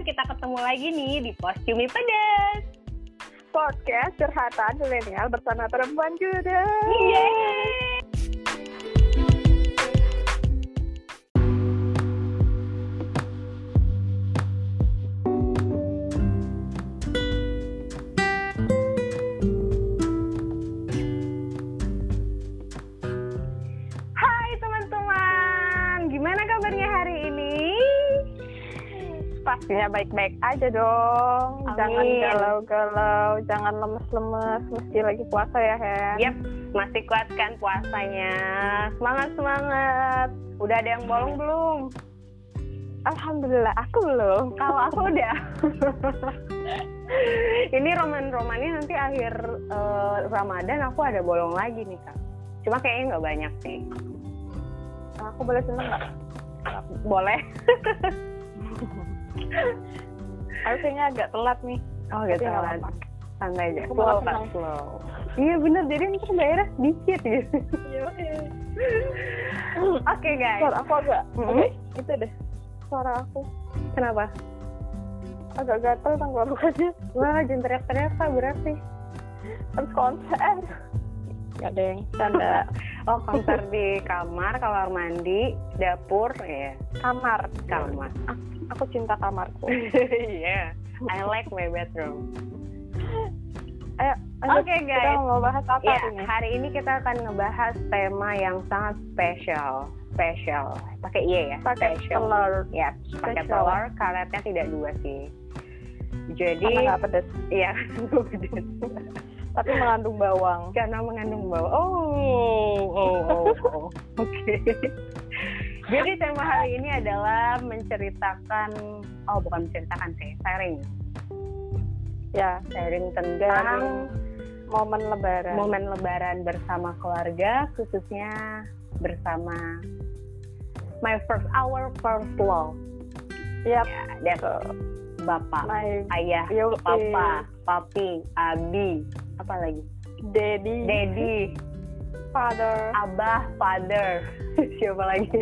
kita ketemu lagi nih di Pos Cumi Pedas. Podcast curhatan milenial bersama perempuan juga. Yeay! Pastinya baik-baik aja dong. Amin. Jangan galau-galau, jangan lemes-lemes. Meski lagi puasa ya, Hen. Yap, masih kuat kan puasanya. Semangat semangat. Udah ada yang bolong belum? Alhamdulillah, aku belum. Kalau aku udah. Ini roman-romannya nanti akhir eh, Ramadan aku ada bolong lagi nih kak. Cuma kayaknya nggak banyak sih. Aku boleh seneng nggak? Boleh. Aku kayaknya agak telat nih. Oh kan. apa-apa. Santai aja. Aku Slow slow. Iya bener, jadi ntar bayarnya sedikit gitu. Oke guys. Suara aku agak, agak itu deh. Suara aku Kenapa? agak gatel tenggorokannya. Wah, jangan teriak-teriak berarti. Habis konser. Gak ada yang canda. Oh, konser di kamar, kamar mandi, dapur, ya. kamar. Kamar. Aku, aku cinta kamarku. yeah, I like my bedroom. Ayo. Oke, guys. Kita mau bahas apa Ya, hari ini? hari ini kita akan ngebahas tema yang sangat spesial. Spesial. Pakai Y ya? Pakai telur. Ya, pakai telur. Karetnya tidak dua sih. Jadi, Karena pedes. iya, pedes. Tapi mengandung bawang. karena mengandung bawang. Oh, oh, oh, oh. Oke. Jadi tema hari ini adalah menceritakan, oh bukan menceritakan sih, sharing. Ya, Sharing tentang momen lebaran. momen lebaran bersama keluarga, khususnya bersama my first our first love. Yap. Ya, that's bapak, My ayah, Yo, papa, papi, abi, apa lagi? daddy, Daddy, father. abah, father, siapa lagi?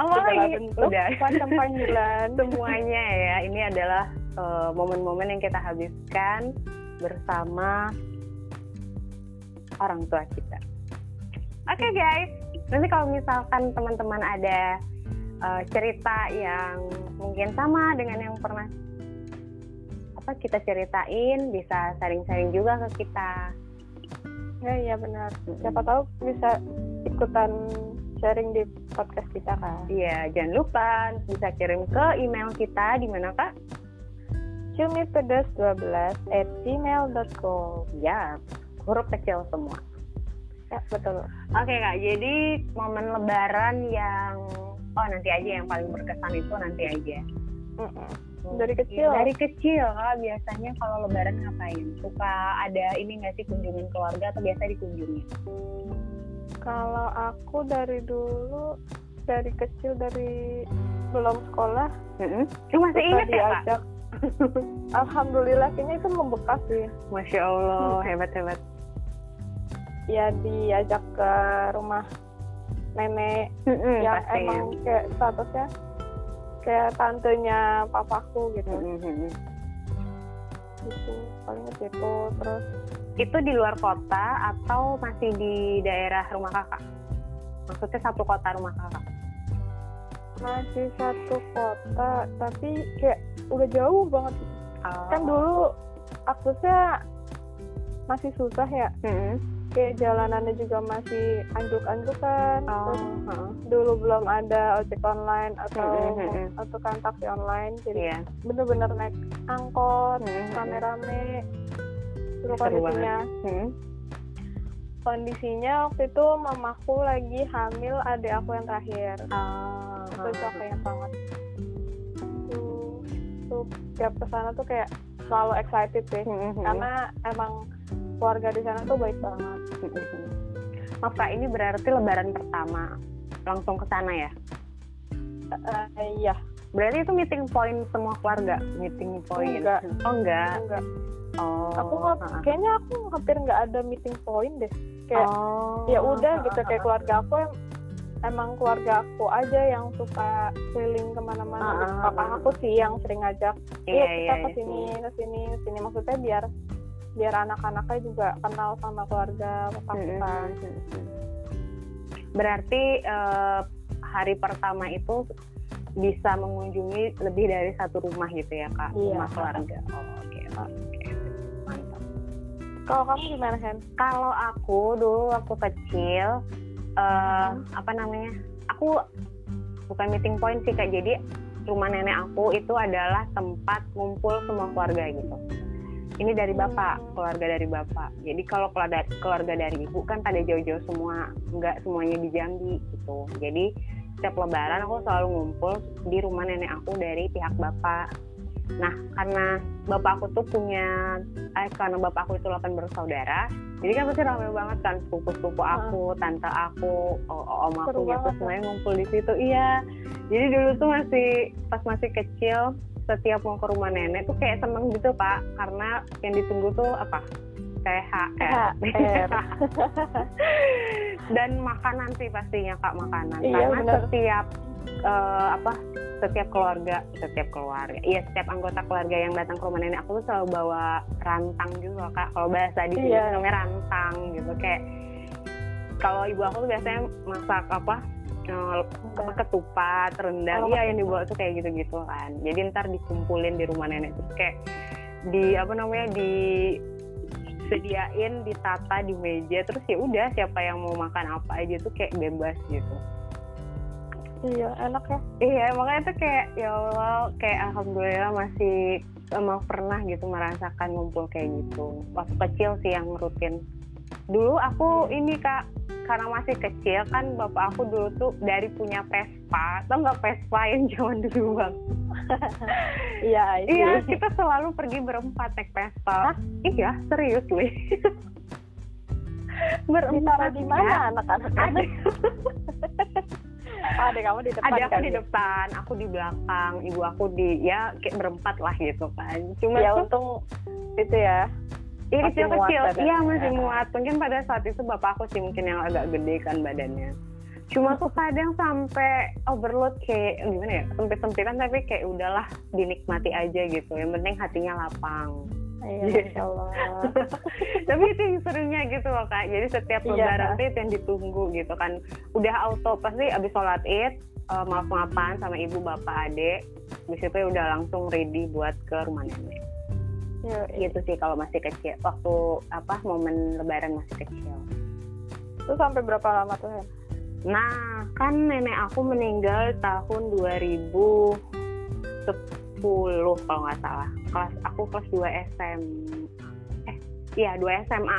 apa lagi? Udah. macam panggilan. Semuanya ya, ini adalah eh, momen-momen yang kita habiskan bersama orang tua kita. Oke guys, nanti kalau misalkan teman-teman ada eh, cerita yang mungkin sama dengan yang pernah apa kita ceritain, bisa sharing-sharing juga ke kita. Ya, iya benar. Siapa tahu bisa ikutan sharing di podcast kita kan. Iya, jangan lupa bisa kirim ke email kita di mana kak? Cumi pedas 12 at gmail.com. Ya, huruf kecil semua. Ya, betul. Oke kak, jadi momen lebaran yang oh nanti aja yang paling berkesan itu nanti aja. Mm-mm. Dari kecil. Dari kecil kak biasanya kalau lebaran ngapain? Suka ada ini nggak sih kunjungan keluarga atau biasa dikunjungi? Kalau aku dari dulu dari kecil dari belum sekolah Mm masih ingat ya kak? Alhamdulillah kayaknya itu membekas sih. Masya Allah hebat hebat. Ya diajak ke rumah nenek Mm-mm, yang pasti. emang kayak statusnya kayak tantenya papaku gitu. Mm-mm. Gitu. Paling ke situ terus Itu di luar kota atau masih di daerah rumah kakak? Maksudnya satu kota rumah kakak? masih satu kota tapi kayak udah jauh banget Oh. kan dulu aksesnya masih susah ya Mm-mm. Kayak jalanannya juga masih anjuk-anjukan Oh, terus heeh. dulu belum ada ojek online atau Mm-mm, mm-mm. atau kan taksi online jadi Iya. bener-bener naik angkot Mm-mm. rame-rame Seru kondisinya Mm. kondisinya waktu itu mamaku lagi hamil adik aku yang terakhir Oh, itu capeknya banget tuh tuh tiap ke sana tuh kayak selalu excited deh Mm-mm. karena emang keluarga di sana tuh baik banget Maaf kak, ini berarti lebaran pertama langsung ke sana ya? Eh, iya Berarti itu meeting point semua keluarga, meeting point. Enggak. Oh enggak. enggak Oh. aku nggak ha-ha. kayaknya aku hampir nggak ada meeting point deh kayak oh. ya udah gitu ha-ha. kayak keluarga aku em- emang keluarga aku aja yang suka keliling ke mana-mana Ah, ah, papa ah. aku sih yang sering ngajak Iya, iya, kita iya ke sini ke sini ke sini maksudnya biar biar anak-anaknya juga kenal sama keluarga papa kita Berarti eh, hari pertama itu bisa mengunjungi lebih dari satu rumah gitu ya kak, Iya. rumah keluarga. Oh, oke, oke, mantap. kalau kamu gimana Hen? Kalau aku dulu waktu kecil, eh, apa namanya? Aku bukan meeting point sih kak. Jadi rumah nenek aku itu adalah tempat ngumpul semua keluarga gitu. Ini dari bapak, keluarga dari bapak. Jadi kalau keluarga, dari ibu kan pada jauh-jauh semua, nggak semuanya di Jambi gitu. Jadi setiap lebaran aku selalu ngumpul di rumah nenek aku dari pihak bapak. Nah, karena bapak aku tuh punya, eh, karena bapak aku itu 8 bersaudara, jadi kan pasti ramai banget kan sepupu-sepupu aku, tante aku, om aku Seru gitu, ya. semuanya ngumpul di situ. Iya. Jadi dulu tuh masih pas masih kecil, setiap mau ke rumah nenek tuh kayak seneng gitu pak, karena yang ditunggu tuh apa? THR. THR. Dan makanan sih pastinya kak makanan, Iya, karena bener. setiap eh, apa? Setiap keluarga, setiap keluarga, iya setiap anggota keluarga yang datang ke rumah nenek aku tuh selalu bawa rantang juga kak. Kalau bahasa di sini Iya. namanya rantang gitu kayak. Kalau ibu aku tuh biasanya masak apa? Apa ketupat, rendang, Oh, iya yang dibawa tuh kayak gitu-gitu kan. Jadi ntar dikumpulin di rumah nenek terus kayak di apa namanya di sediain ditata di meja terus ya udah siapa yang mau makan apa aja tuh kayak bebas gitu. iya enak ya Iya makanya tuh kayak ya Allah kayak alhamdulillah masih emang pernah gitu merasakan ngumpul kayak gitu. Waktu kecil sih yang rutin. Dulu aku ini kak karena masih kecil kan bapak aku dulu tuh dari punya Vespa, tau nggak Vespa yang zaman dulu bang? iya. Iya kita selalu pergi berempat naik Vespa. Iya serius wih. ditaruh di mana ya. anak-anak Ada, ada kamu di depan ada aku kan di depan, aku di belakang, ibu aku di ya kayak berempat lah gitu kan. Cuma ya tuh untung itu ya Iya Masih kecil kecil, muat badannya. iya masih muat. Mungkin pada saat itu bapak aku sih mungkin yang agak gede kan badannya. Cuma tuh kadang sampai overload kayak gimana ya, sempit sempitan tapi kayak udahlah dinikmati aja gitu. Yang penting hatinya lapang. iya masya Allah tapi itu yang serunya gitu loh kak. Jadi setiap Iya. lebaran tuh itu yang ditunggu gitu kan. Udah auto pasti abis sholat id, eh, maaf-maafan sama ibu bapak adik. Di situ ya udah langsung ready buat ke rumah nenek. Iya, Gitu sih kalau masih kecil. Waktu apa momen lebaran masih kecil. itu sampai berapa lama tuh Hen? Nah, kan nenek aku meninggal tahun 2010 kalau nggak salah. Kelas aku kelas 2 SM. Eh, iya 2 SMA.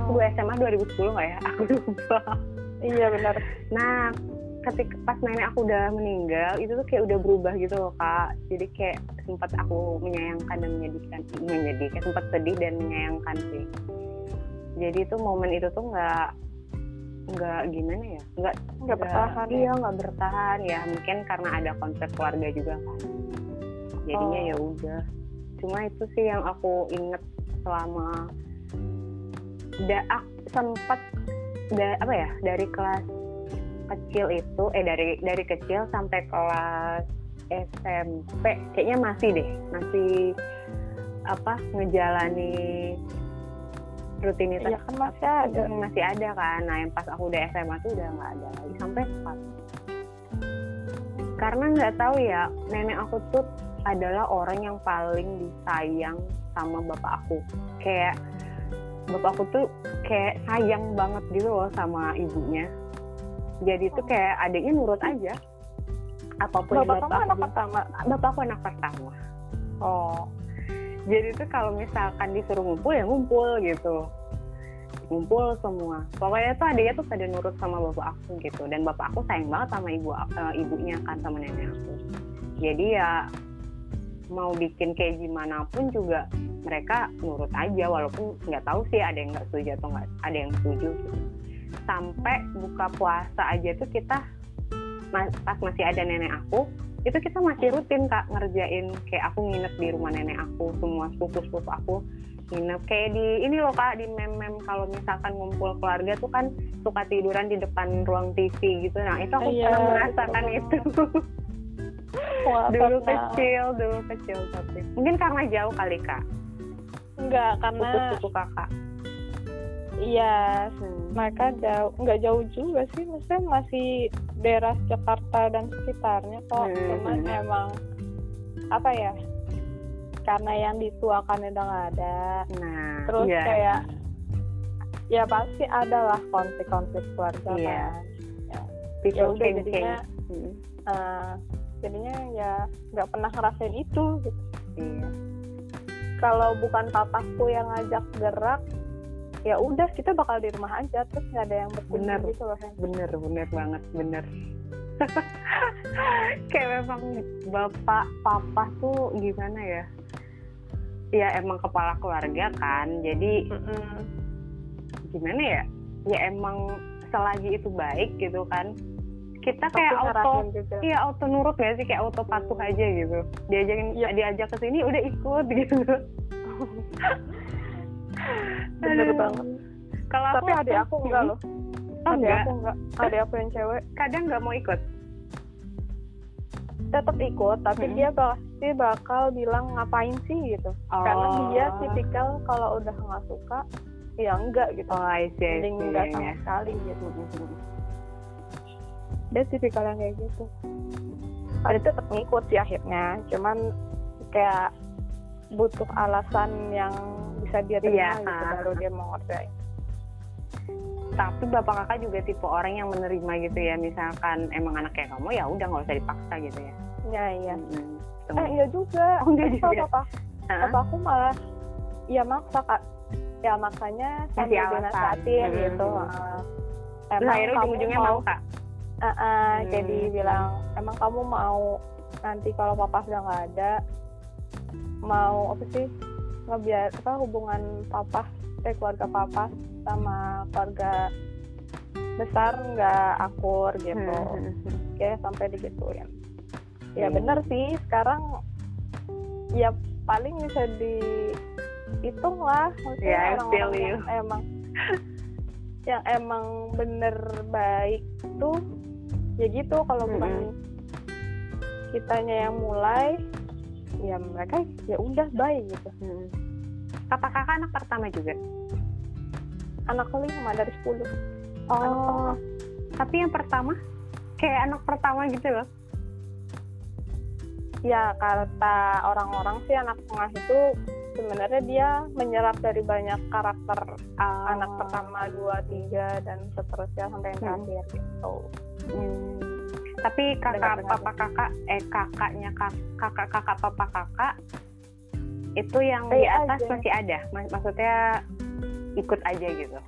Aku 2 SMA 2010 nggak ya? Aku lupa. iya benar Nah, ketika pas nenek aku udah meninggal, itu tuh kayak udah berubah gitu loh kak. Jadi kayak sempat aku menyayangkan dan menyedihkan, menyedihkan, sempat sedih dan menyayangkan sih. Jadi itu momen itu tuh nggak nggak gimana ya, nggak nggak bertahan ya? Iya nggak bertahan ya, mungkin karena ada konflik keluarga juga kan. Jadinya Oh. ya udah. Cuma itu sih yang aku inget selama da, aku sempat da, apa ya dari kelas kecil itu eh dari dari kecil sampai kelas SMP kayaknya masih deh masih apa ngejalani rutinitas. Iya kan masih ada. Hmm, masih ada kan. Nah yang pas aku udah SMA tuh udah nggak ada lagi sampai sekarang. Karena nggak tahu ya nenek aku tuh adalah orang yang paling disayang sama bapak aku. Kayak bapak aku tuh kayak sayang banget gitu loh sama ibunya. Jadi tuh kayak adiknya nurut aja apa pun yang bapak kamu anak pertama? Bapak aku anak pertama. Oh. Jadi tuh kalau misalkan disuruh ngumpul ya ngumpul gitu. Ngumpul semua. Pokoknya tuh adiknya tuh pada nurut sama bapak aku gitu. Dan bapak aku sayang banget sama ibu eh, ibunya kan sama nenek aku. Jadi ya mau bikin kayak gimana pun juga mereka nurut aja. Walaupun nggak tahu sih ada yang nggak setuju atau nggak ada yang setuju. Gitu. sampai buka puasa aja tuh kita pas masih ada nenek aku itu kita masih rutin kak ngerjain. Kayak aku nginep di rumah nenek aku semua sepupu sepupu aku nginep. Kayak di ini loh kak di mem-mem. Kalau misalkan ngumpul keluarga tuh kan suka tiduran di depan ruang TV gitu. Nah itu aku Iya, pernah merasakan itu. Wah, dulu pernah. kecil dulu kecil tapi. Mungkin karena jauh kali kak. Enggak karena sepupu kakak iya Hmm. mereka jauh nggak jauh juga sih maksudnya masih daerah Jakarta dan sekitarnya kok Hmm. cuman emang apa ya karena yang dituakan udah nggak ada nah terus iya. kayak ya pasti ada lah konflik-konflik keluarga Iya. kan ya, People ya udah jadinya Hmm. eh, jadinya ya nggak pernah ngerasain itu gitu iya kalau bukan papaku yang ngajak gerak ya udah kita bakal di rumah aja terus nggak ada yang berkunjung Bener. gitu loh Hen. bener bener banget bener. Kayak memang bapak papa tuh gimana ya? Ya emang kepala keluarga kan jadi Mm-mm. gimana ya? Ya emang selagi itu baik gitu kan. Kita kayak auto iya auto nurut gak sih? Kayak auto patuh aja gitu. Diajakin Iya. diajak ke sini udah ikut gitu bener banget. Kalau tapi adik aku enggak loh. Oh, adik enggak? aku enggak. Adik aku yang cewek. Kadang nggak mau ikut? Tetap ikut tapi Mm-mm. dia pasti bakal bilang ngapain sih? gitu. Karena Oh. dia tipikal kalau udah nggak suka ya enggak gitu. Oh I see, I see, enggak sama iya. sekali gitu. Dia tipikal yang kayak gitu. Tapi tetap ngikut sih akhirnya. Cuman kayak butuh alasan yang bisa dia terima Iya, gitu ah. baru dia mau ngerjain tapi bapak kakak juga tipe orang yang menerima gitu ya misalkan emang anaknya kamu ya udah nggak usah dipaksa gitu ya ya iya Mm-mm. eh iya juga Oh, enggak kalau juga. papa Hah? papa aku malah ya maksa kak ya maksanya sambil dinasehatin Hmm. gitu. Terus emang akhirnya kamu ujung-ujungnya mau mau kak Ah, ah, Hmm. jadi bilang emang kamu mau nanti kalau papa sudah nggak ada mau apa sih ngebiar apa hubungan papa eh keluarga papa sama keluarga besar nggak akur gitu Hmm. kayak sampai digituin ya Hmm. bener sih sekarang ya paling bisa dihitung lah maksudnya Yeah, I orang-orang yang emang yang emang bener baik tuh ya gitu kalau bukan Mm-mm. kitanya yang mulai ya mereka ya udah baik gitu Hmm. Papa kakak anak pertama juga anak kelima dari 10 oh tapi yang pertama kayak anak pertama gitu loh ya kata orang-orang sih anak tengah itu sebenarnya dia menyerap dari banyak karakter Ah. anak pertama dua tiga dan seterusnya sampai yang Hmm. terakhir gitu Hmm. Tapi kakak papa kakak eh kakaknya kak- kakak kakak papa kakak itu yang di Stay atas aja. masih ada, Mak- maksudnya ikut aja gitu.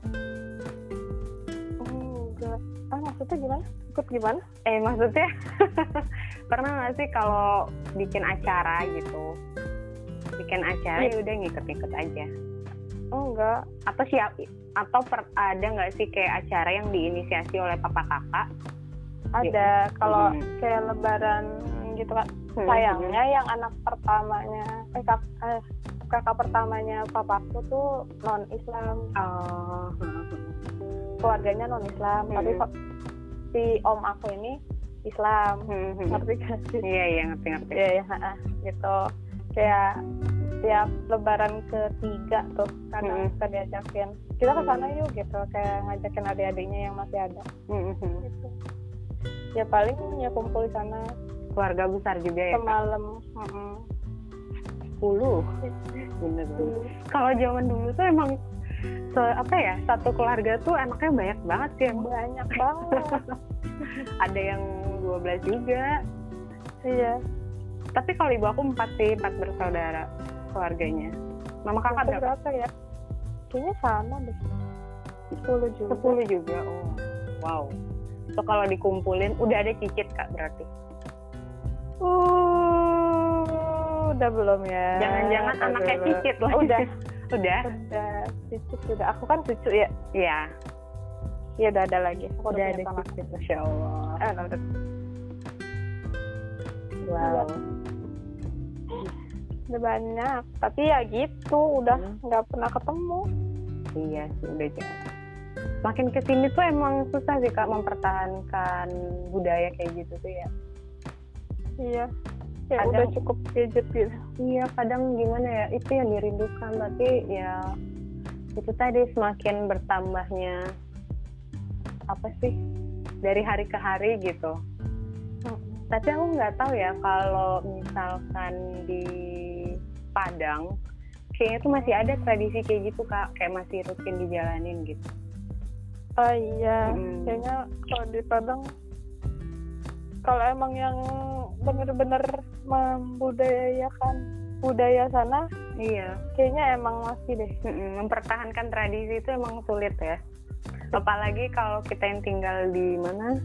enggak ah maksudnya gimana ikut gimana Eh maksudnya pernah nggak sih kalau bikin acara gitu, bikin acara Iya. ya udah ngikut-ngikut aja. oh, enggak Atau siap atau per- ada nggak sih kayak acara yang diinisiasi oleh papa kakak? Ada kalau Hmm. kayak lebaran gitu kan Hmm. sayangnya yang anak pertamanya eh, kak, eh, kakak pertamanya papaku tuh non Islam Oh. keluarganya non Islam tapi Hmm. kok si om aku ini Islam Hmm, hmm. ngerti gak sih Iya iya ngerti ngerti. Iya ya, ha-ha, gitu. Kayak tiap lebaran ketiga tuh karena Mm-mm. kita diajakin kita ke sana yuk gitu kayak ngajakin adik-adiknya yang masih ada Hmm, hmm. gitu. Ya paling ya kumpul di sana Keluarga besar juga ya. Semalam. 10 bener Dulu. kalau zaman dulu tuh emang se apa ya satu keluarga tuh anaknya banyak banget sih emang Banyak banget. ada yang 12 juga iya. tapi kalau ibu aku empat sih empat bersaudara keluarganya mama kakak berapa berapa ya? Kayaknya sama deh. 10 juga. 10 juga oh wow so kalau dikumpulin udah ada cicit kak berarti Uh, udah belum ya? jangan-jangan Udah anaknya belum. cicit lah Udah. udah udah cicit udah. Aku kan cucu ya. ya Iya udah ada lagi. Aku udah ada punya anak. cicit masya allah Eh, udah. wow udah banyak tapi ya gitu udah Hmm. nggak pernah ketemu Iya sih udah jarang. Makin ke sini tuh emang susah sih kak mempertahankan budaya kayak gitu tuh ya. iya ya Kadang- udah cukup gadget gitu Iya kadang gimana ya itu yang dirindukan tapi ya itu tadi semakin bertambahnya apa sih dari hari ke hari gitu. Tapi aku nggak tahu ya kalau misalkan di Padang kayaknya tuh masih ada tradisi kayak gitu kak kayak masih rutin dijalanin gitu. Oh iya Hmm. kayaknya kalau di Padang kalau emang yang bener-bener membudayakan budaya sana Iya. kayaknya emang masih deh mempertahankan tradisi itu emang sulit ya apalagi kalau kita yang tinggal di mana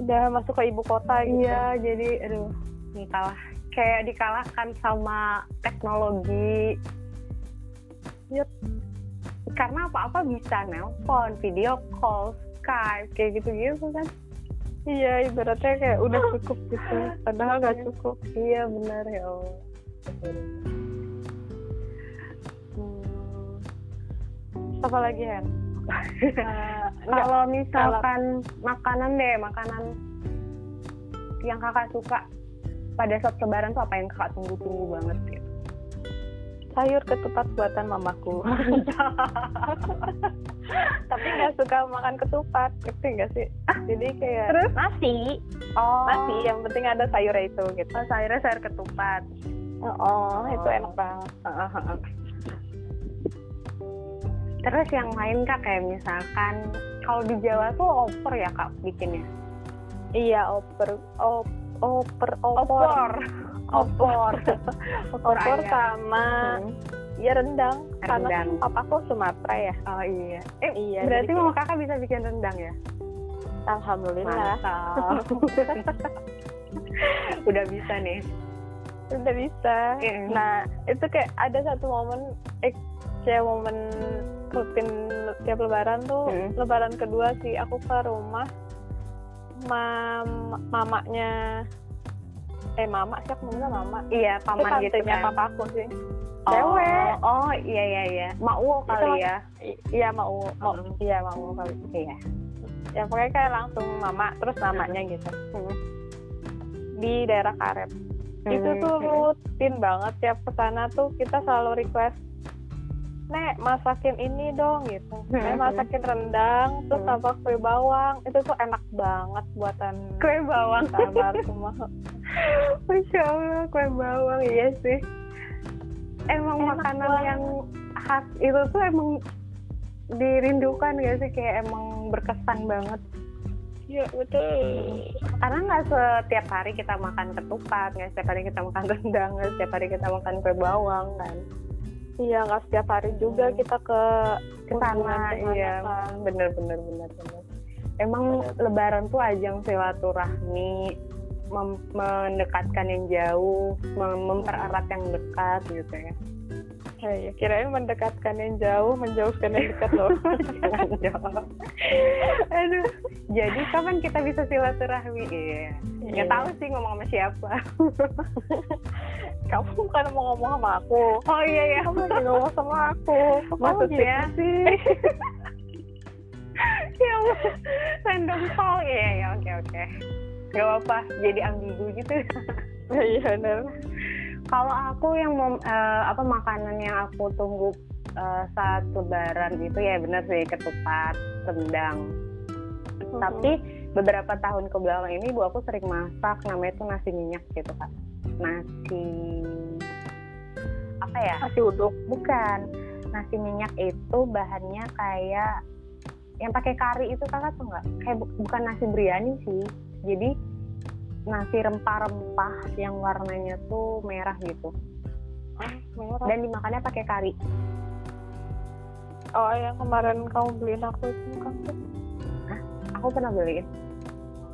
udah masuk ke ibu kota gitu iya jadi aduh ini kalah kayak dikalahkan sama teknologi Yup. Karena apa-apa bisa nelpon video call Skype kayak gitu-gitu kan. Iya ibaratnya kayak udah cukup gitu. Padahal nggak cukup. Iya benar ya Allah. Hmm, apa lagi Hen? Enggak kalau misalkan makanan deh makanan yang kakak suka. Pada saat lebaran tuh apa yang kakak tunggu-tunggu banget gitu sayur ketupat buatan mamaku. Tapi nggak suka makan ketupat ngerti nggak sih? Jadi kayak Terus? nasi. Oh. Nasi yang penting ada sayurnya itu gitu. Oh, sayurnya sayur ketupat. Oh, itu enak banget. Terus yang lain kak kayak misalkan kalau di Jawa tuh oper ya kak bikinnya? Iya oper op, oper opor. Opor opor. Opor ayam. sama Hmm. ya rendang. Karena kan papaku Sumatera ya. Oh iya. Eh iya berarti mama kakak bisa bikin rendang ya? Alhamdulillah. Udah bisa nih. Udah bisa. Iya. nah itu kayak ada satu momen eh kayak momen rutin tiap lebaran tuh Hmm. lebaran kedua sih aku ke rumah. Mam mamanya eh mama sih aku manggilnya mama. Iya itu paman gitu kan. papaku sih. Oh, cewek. oh iya iya iya. Itu kali ya? Iya mau mau Hmm. iya mau kali. Iya. Ya pokoknya kayak langsung mama terus namanya gitu. Hmm. di daerah Karet. Itu tuh Hmm. rutin banget tiap ke sana tuh kita selalu request Nek masakin ini dong gitu. Nek Hmm. masakin rendang terus Hmm. sama kue bawang. Itu tuh enak banget buatan kue bawang. Kamar semua. Masya Allah kue bawang iya sih. Emang Enak makanan banget. yang khas itu tuh emang dirindukan gak sih? Kayak emang berkesan banget. Iya betul. Karena nggak setiap hari kita makan ketupat nggak setiap hari kita makan rendang nggak setiap hari kita makan kue bawang kan iya nggak setiap hari juga Hmm. kita ke ke sana iya. bener bener bener bener. Emang lebaran tuh ajang silaturahmi mem- mendekatkan yang jauh mem- mempererat yang dekat gitu ya Ya, iya. kirain mendekatkan yang jauh menjauhkan yang dekat loh. Jangan jawab. aduh. Jadi kapan kita bisa silaturahmi? Iya. Iya. nggak tahu sih ngomong sama siapa. Kamu bukan mau ngomong sama aku. Oh iya ya kamu lagi ngomong sama aku. Maksudnya gitu sih? Ya random call. Iya ya oke oke. Gak apa jadi ambigu gitu. Iya benar kalau aku yang mau eh, apa makanan yang aku tunggu eh, saat lebaran itu ya benar sih ketupat rendang. Tapi beberapa tahun ke belakang ini ibu aku sering masak namanya itu nasi minyak gitu kak. Nasi apa ya? Masih uduk. Bukan. Nasi minyak itu bahannya kayak yang pakai kari itu kakak tuh nggak? Kayak bu- bukan nasi biryani sih. Jadi nasi rempah-rempah yang warnanya tuh merah gitu. Merah. Dan dimakannya pakai kari. Oh yang kemarin kamu beliin aku itu kan aku pernah beliin.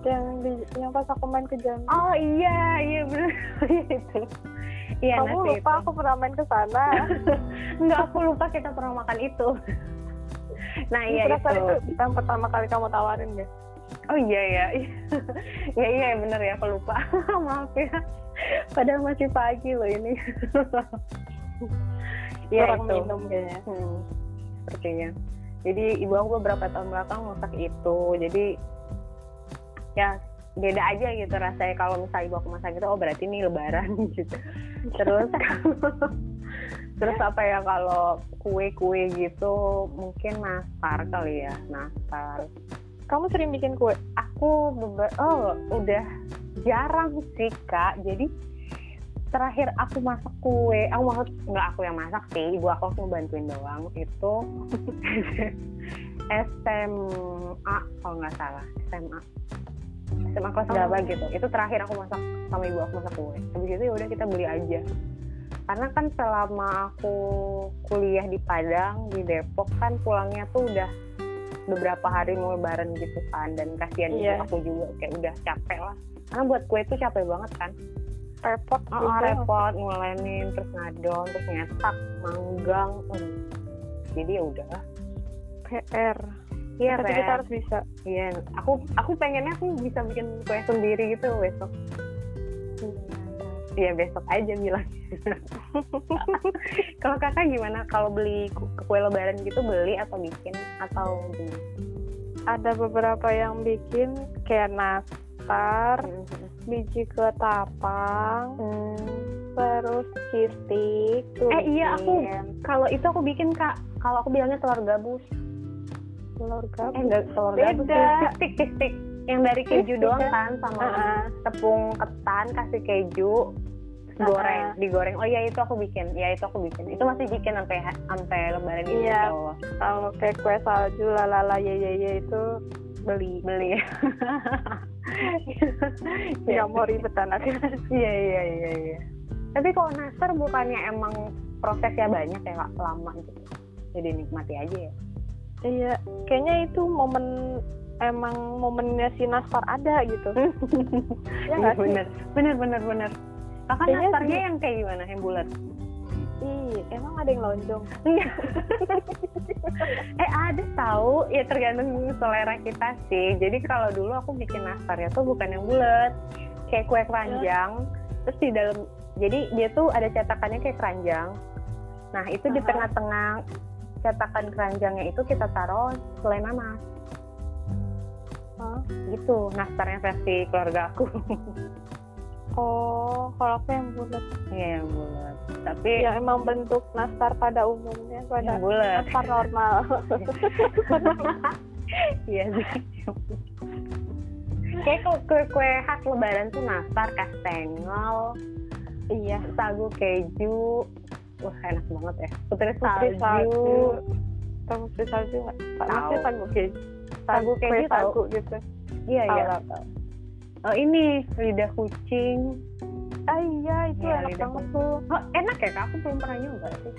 Yang di yang pas aku main ke Jambi oh iya iya bener. Itu. Iya kamu nasi lupa itu. aku pernah main ke sana. Nggak aku lupa kita pernah makan itu. Nah iya itu. itu yang pertama kali kamu tawarin deh oh iya ya iya iya bener ya aku lupa maaf ya padahal masih pagi loh ini Iya itu. minum kayaknya. Hmm, sepertinya. Jadi ibu aku beberapa tahun belakang masak itu. Jadi ya beda aja gitu rasanya kalau misalnya ibu aku masak itu oh berarti ini lebaran gitu. Terus terus apa ya kalau kue-kue gitu mungkin nastar kali ya nastar kamu sering bikin kue? Aku beber oh udah jarang sih kak. Jadi terakhir aku masak kue aku maksud nggak aku yang masak sih ibu aku cuma bantuin doang itu SMA kalau nggak salah SMA SMA kelas berapa oh. gitu. Itu terakhir aku masak sama ibu aku masak kue. Habis itu ya udah kita beli aja. Karena kan selama aku kuliah di Padang di Depok kan pulangnya tuh udah beberapa hari mau lebaran gitu kan dan kasihan yeah. aku juga kayak udah capek lah. Karena buat kue itu capek banget kan. Repot oh, repot ngulenin terus ngadon terus nyetak manggang hmm. jadi ya udah. PR iya tapi kita harus bisa. Iya aku aku pengennya aku bisa bikin kue sendiri gitu besok Iya besok aja bilang. kalau kakak gimana? Kalau beli kue lebaran gitu beli atau bikin atau gimana? Ada beberapa yang bikin kayak nastar, hmm. biji ketapang, hmm. terus stick. Eh iya aku kalau itu aku bikin kak. Kalau aku bilangnya telur gabus. Telur gabus. Eh enggak telur Beda. gabus. Stick stick yang dari keju doang kan sama uh -uh. tepung ketan kasih keju goreng digoreng. Oh iya itu aku bikin. Ya itu aku bikin. Itu masih bikin sampai sampai lebaran ini iya. kalau kayak kue salju lalala ye ye ye itu beli. Beli. Ya mau ribet anaknya iya iya iya iya. Tapi kalau nastar bukannya emang prosesnya banyak ya kak? Lama gitu. Jadi nikmati aja ya. Iya. Kayaknya itu momen emang momennya si nastar ada gitu. Ya bener. Bener bener bener Kakak nastarnya yang kayak gimana? Yang bulat? Ih, emang ada yang lonjong? Iya. eh ada tahu, ya tergantung selera kita sih. Jadi kalau dulu aku bikin nastarnya tuh bukan yang bulat, kayak kue keranjang. Terus di dalam, jadi dia tuh ada cetakannya kayak keranjang. Nah itu di tengah-tengah cetakan keranjangnya itu kita taruh selai nanas. Huh? Gitu, nastarnya versi keluarga aku. Oh, kalau aku yang bulat. Iya yang bulat. Tapi yang emang bentuk nastar pada umumnya pada bulat. nastar normal. Iya sih. Kayak kue-kue khas lebaran tuh nastar, kastengel, iya, sagu keju, wah enak banget ya. Putri salju, salju. tahu putri salju nggak? Tahu. sagu keju. Sagu keju tahu gitu. Iya iya oh ini lidah kucing. Ah iya itu ya, enak banget tuh. Oh, enak ya kak? Aku belum pernah nyoba sih.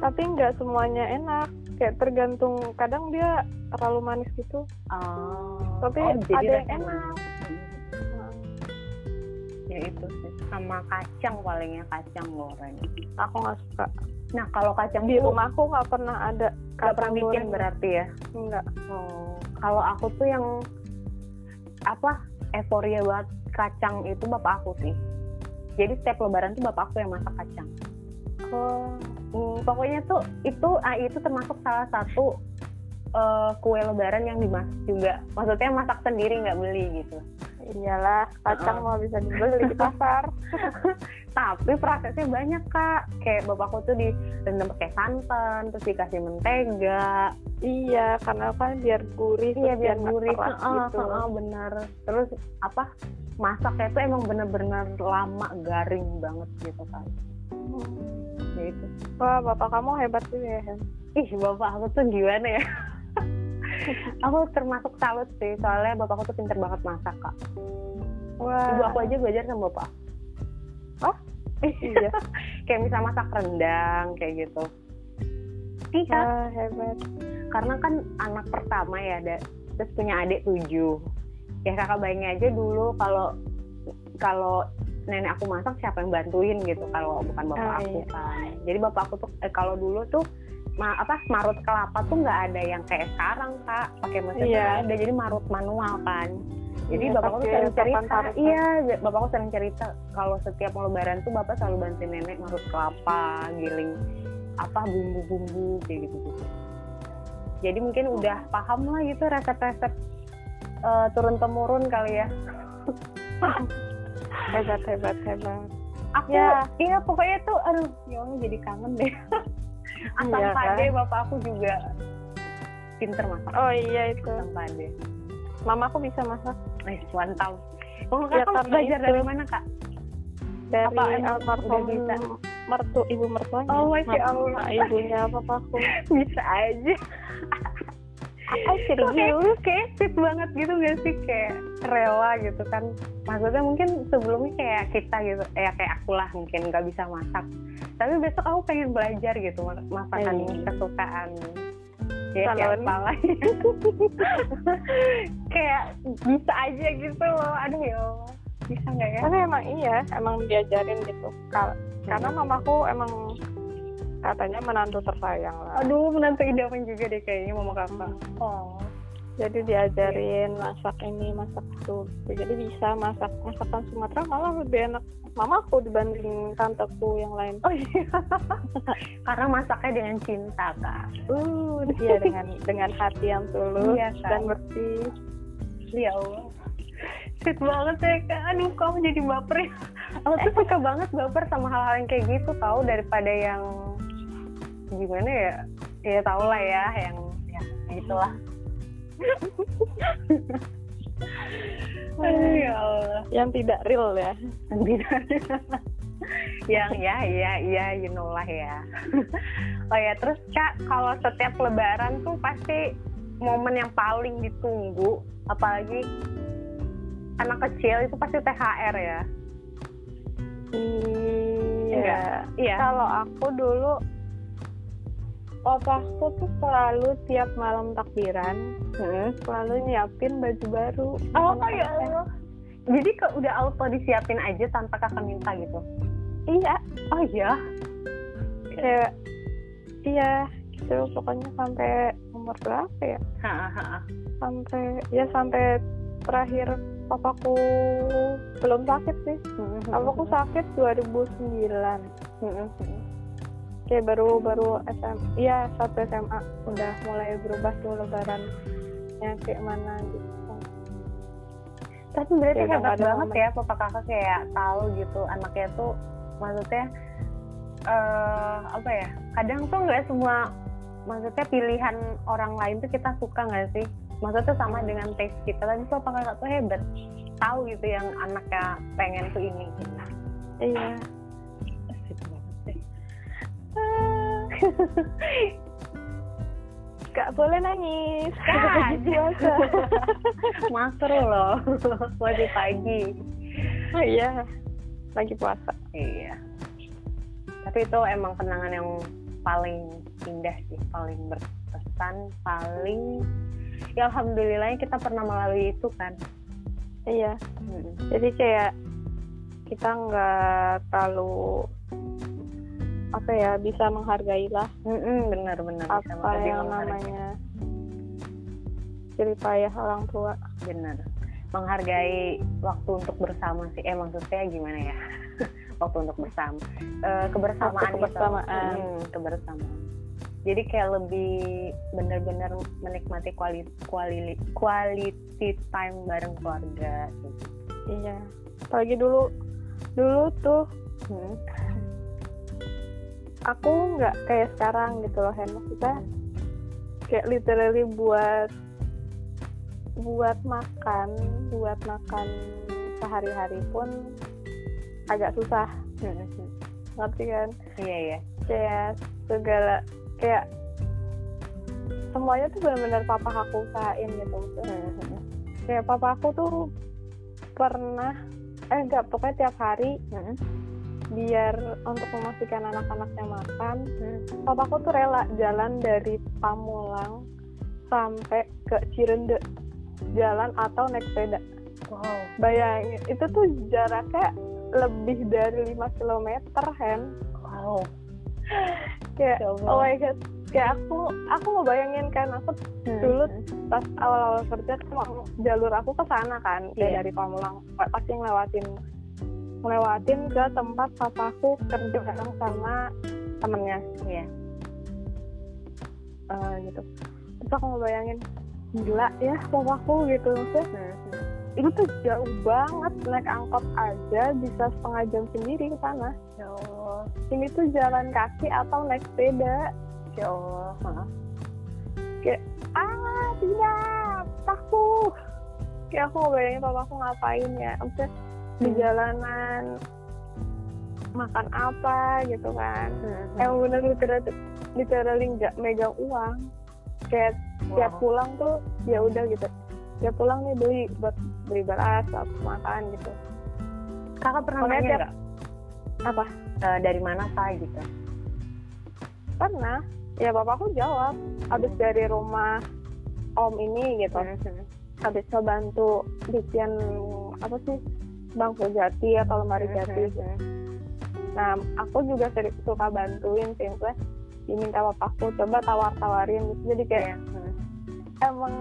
Tapi nggak semuanya enak. Kayak tergantung kadang dia terlalu manis gitu. Oh. tapi oh, ada yang enak, enak. Hmm. ya itu sih. Sama kacang palingnya kacang goreng. Aku nggak suka. Nah kalau kacang di rumahku nggak pernah ada nggak pernah bikin berarti ya? Enggak oh. Kalau aku tuh yang apa euforia banget kacang itu bapak aku sih. Jadi setiap lebaran tuh bapak aku yang masak kacang. Oh. Hmm, pokoknya tuh itu ah, itu termasuk salah satu uh, kue lebaran yang dimasak juga. Maksudnya masak sendiri nggak beli gitu iyalah kacang uh -uh. mau bisa dibeli di pasar. Tapi prosesnya banyak kak. Kayak bapakku tuh direndam pakai santan terus dikasih mentega. Iya karena kan biar gurih iya biar gurih. uh, gitu. uh, uh, bener. Terus apa? Masaknya tuh emang bener-bener lama garing banget gitu kan hmm. ya itu. Wah bapak kamu hebat sih ya ih bapak aku tuh gimana ya aku termasuk salut sih soalnya bapakku tuh pinter banget masak kak. Wah. Ibu aku aja belajar sama bapak. Oh? Iya. Kayak misal masak rendang kayak gitu. Iya ah, hebat. Karena kan anak pertama ya ada terus punya adik tujuh. Ya kakak bayangin aja dulu kalau kalau nenek aku masak siapa yang bantuin gitu kalau bukan bapak oh, aku iya. kan. Jadi bapak aku tuh eh, kalau dulu tuh ma- apa marut kelapa tuh nggak ada yang kayak sekarang kak. Pakai mesin nggak ada jadi marut manual kan. Jadi Iya, bapakku tuh sering cerita. iya bapakku sering cerita kalau setiap mau lebaran tuh bapak selalu bantuin nenek marut kelapa giling apa bumbu-bumbu kayak gitu gitu jadi mungkin udah paham lah gitu resep-resep eh, turun temurun kali ya. Hebat hebat hebat. Aku Ya. iya pokoknya tuh aduh ya Allah jadi kangen deh asam Iya, pade bapak aku juga pinter masak. Oh iya itu. Asam pade mamaku bisa masak. Eh mantap. Oh Ya, karena belajar itu. dari mana kak? Dari Apa almarhum bisa? mertu ibu mertuanya. Oh, Masya Mama Allah. ibunya papaku bisa aja ah Kok kayak, fit banget gitu gak sih? Kayak rela gitu kan. Maksudnya mungkin sebelumnya kayak kita gitu. Ya kayak aku lah mungkin nggak bisa masak. Tapi besok aku pengen belajar gitu ma- masakan Hmm. kesukaan. Ya Salon. siapa lah kayak bisa aja gitu loh. Aduh ya Allah. Bisa nggak ya? Tapi emang iya emang diajarin gitu. Kal- karena Hmm. mamaku emang katanya menantu tersayang lah. Aduh menantu idaman juga deh kayaknya mama kakak oh. Jadi diajarin masak ini masak itu. Jadi bisa masak masakan Sumatera malah lebih enak mamaku dibanding tanteku yang lain. Oh iya. Karena masaknya dengan cinta kak. Uh dia dengan dengan hati yang tulus Iya, kan? dan bersih. Ya Allah. Sweet banget ya kak. Aduh kamu jadi baper ya. Aku tuh suka banget baper sama hal-hal yang kayak gitu tau daripada yang gimana ya? Ya tau lah ya yang ya itulah. Aduh ya Allah. yang tidak real ya yang ya ya ya you know lah ya. oh ya terus kak kalau setiap lebaran tuh pasti momen yang paling ditunggu apalagi anak kecil itu pasti THR ya. iya Iya. kalau aku dulu papaku tuh selalu tiap malam takbiran Hmm. selalu nyiapin baju baru Oh, ya. Allah. Jadi ke, udah auto disiapin aja tanpa kakak minta gitu. iya Oh iya. kayak iya gitu pokoknya sampai umur berapa ya sampai ya sampai terakhir papaku belum sakit sih papaku sakit 2009 kayak baru baru SM iya satu SMA udah mulai berubah tuh lebarannya kayak mana gitu Tapi berarti Ya, hebat banget momen. ya papa kakak kayak tahu gitu anaknya tuh maksudnya eh apa ya? Kadang tuh nggak semua maksudnya pilihan orang lain tuh kita suka nggak sih? Maksudnya sama dengan taste kita. Tapi papa kakak tuh hebat. Tahu gitu yang anaknya pengen tuh ini. iya gak boleh nangis Kak. biasa Makro loh. Masih pagi. oh iya lagi puasa Iya. Tapi itu emang kenangan yang paling indah sih, paling berkesan, paling ya alhamdulillahnya kita pernah melalui itu kan. iya Mm-mm. jadi kayak kita nggak terlalu apa ya bisa menghargai lah Mm-mm, benar-benar bisa apa lebih yang namanya cerita ya orang tua. Benar. Menghargai waktu untuk bersama sih. Eh maksudnya gimana ya? Waktu untuk bersama. Eh, kebersamaan Waktu kebersamaan. gitu. Mm, kebersamaan. Jadi kayak lebih benar-benar menikmati quality quality quality time bareng keluarga. Gitu. iya. Apalagi dulu dulu tuh Hmm. Aku nggak kayak sekarang gitu loh Hen maksudnya kayak literally buat buat makan buat makan sehari-hari pun agak susah Hmm. ngerti kan iya iya kayak segala kayak semuanya tuh benar-benar papa aku usahain gitu maksudnya Hmm. kayak papa aku tuh pernah eh enggak pokoknya tiap hari Hmm. Biar untuk memastikan anak-anaknya makan Hmm. papaku tuh rela jalan dari Pamulang sampai ke Cirende. Jalan atau naik sepeda. Wow. Bayangin itu tuh jaraknya lebih dari 5 km Hen. Wow. Kayak Ya oh my god. Kayak aku aku mau bayangin kan aku Hmm. dulu pas awal-awal kerja emang jalur aku ke sana kan kayak Iya. dari Pamulang pasti ngelewatin ngelewatin ke tempat papaku kerja bareng sama temennya Iya. Eh, gitu terus aku mau bayangin gila ya papaku gitu maksudnya Hmm. itu tuh jauh banget naik angkot aja bisa setengah jam sendiri ke sana Ya Allah. ini tuh jalan kaki atau naik sepeda Ya Allah. Kayak ah tidak takut kayak aku mau bayangin papa aku ngapain ya maksudnya di Hmm. jalanan makan apa gitu kan Hmm. emang bener literal literally nggak megang uang kayak tiap Wow. pulang tuh ya udah gitu tiap pulang nih beli buat beli beras buat makan gitu Kakak pernah nanya tiap- apa Eh, dari mana pak gitu? pernah ya bapakku jawab habis dari rumah om ini gitu Hmm. habis ngebantu bikin apa sih bangku jati atau lemari jati gitu. Nah, aku juga sering suka bantuin sih, diminta papaku coba tawar-tawarin gitu. Jadi kayak Hmm. emang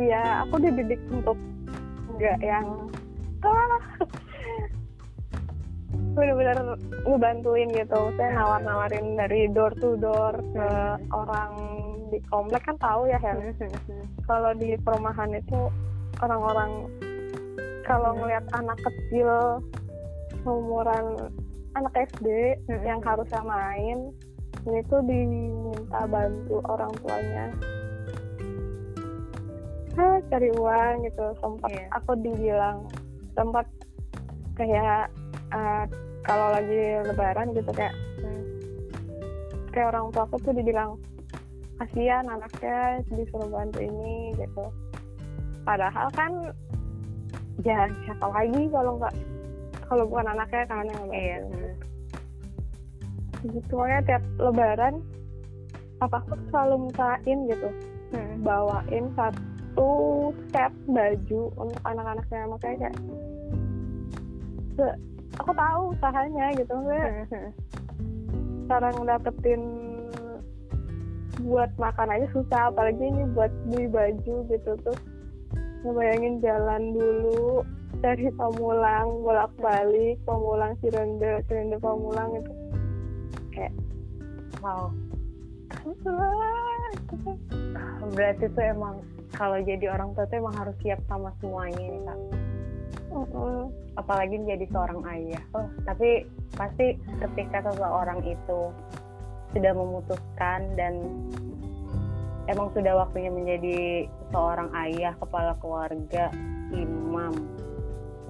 ya aku dididik untuk nggak yang ah, bener-bener ngebantuin gitu. Saya nawar-nawarin dari door to door ke Hmm. orang di komplek kan tahu ya. Hmm. Kalau di perumahan itu orang-orang kalau Hmm. ngelihat anak kecil umuran anak SD Hmm. yang harusnya main ini tuh diminta bantu orang tuanya Hah, cari uang gitu sempat Iya. aku dibilang sempat kayak eh, kalau lagi lebaran gitu kayak Hmm. kayak orang tua aku tuh dibilang kasihan anaknya disuruh bantu ini gitu padahal kan ya siapa lagi kalau nggak kalau bukan anaknya kan yang Iya. bantu gitu makanya tiap lebaran papaku selalu mintain gitu Hmm. bawain satu set baju untuk anak-anaknya makanya kayak se- aku tahu usahanya gitu maksudnya Hmm. cara ngedapetin buat makan aja susah apalagi ini buat beli baju gitu tuh ngebayangin jalan dulu dari Pamulang bolak balik Pamulang Cirende Cirende Pamulang itu Wow. Berarti tuh emang kalau jadi orang tua tuh emang harus siap sama semuanya nih kak. Apalagi menjadi seorang ayah. Oh, tapi pasti ketika seseorang itu sudah memutuskan dan emang sudah waktunya menjadi seorang ayah, kepala keluarga, imam,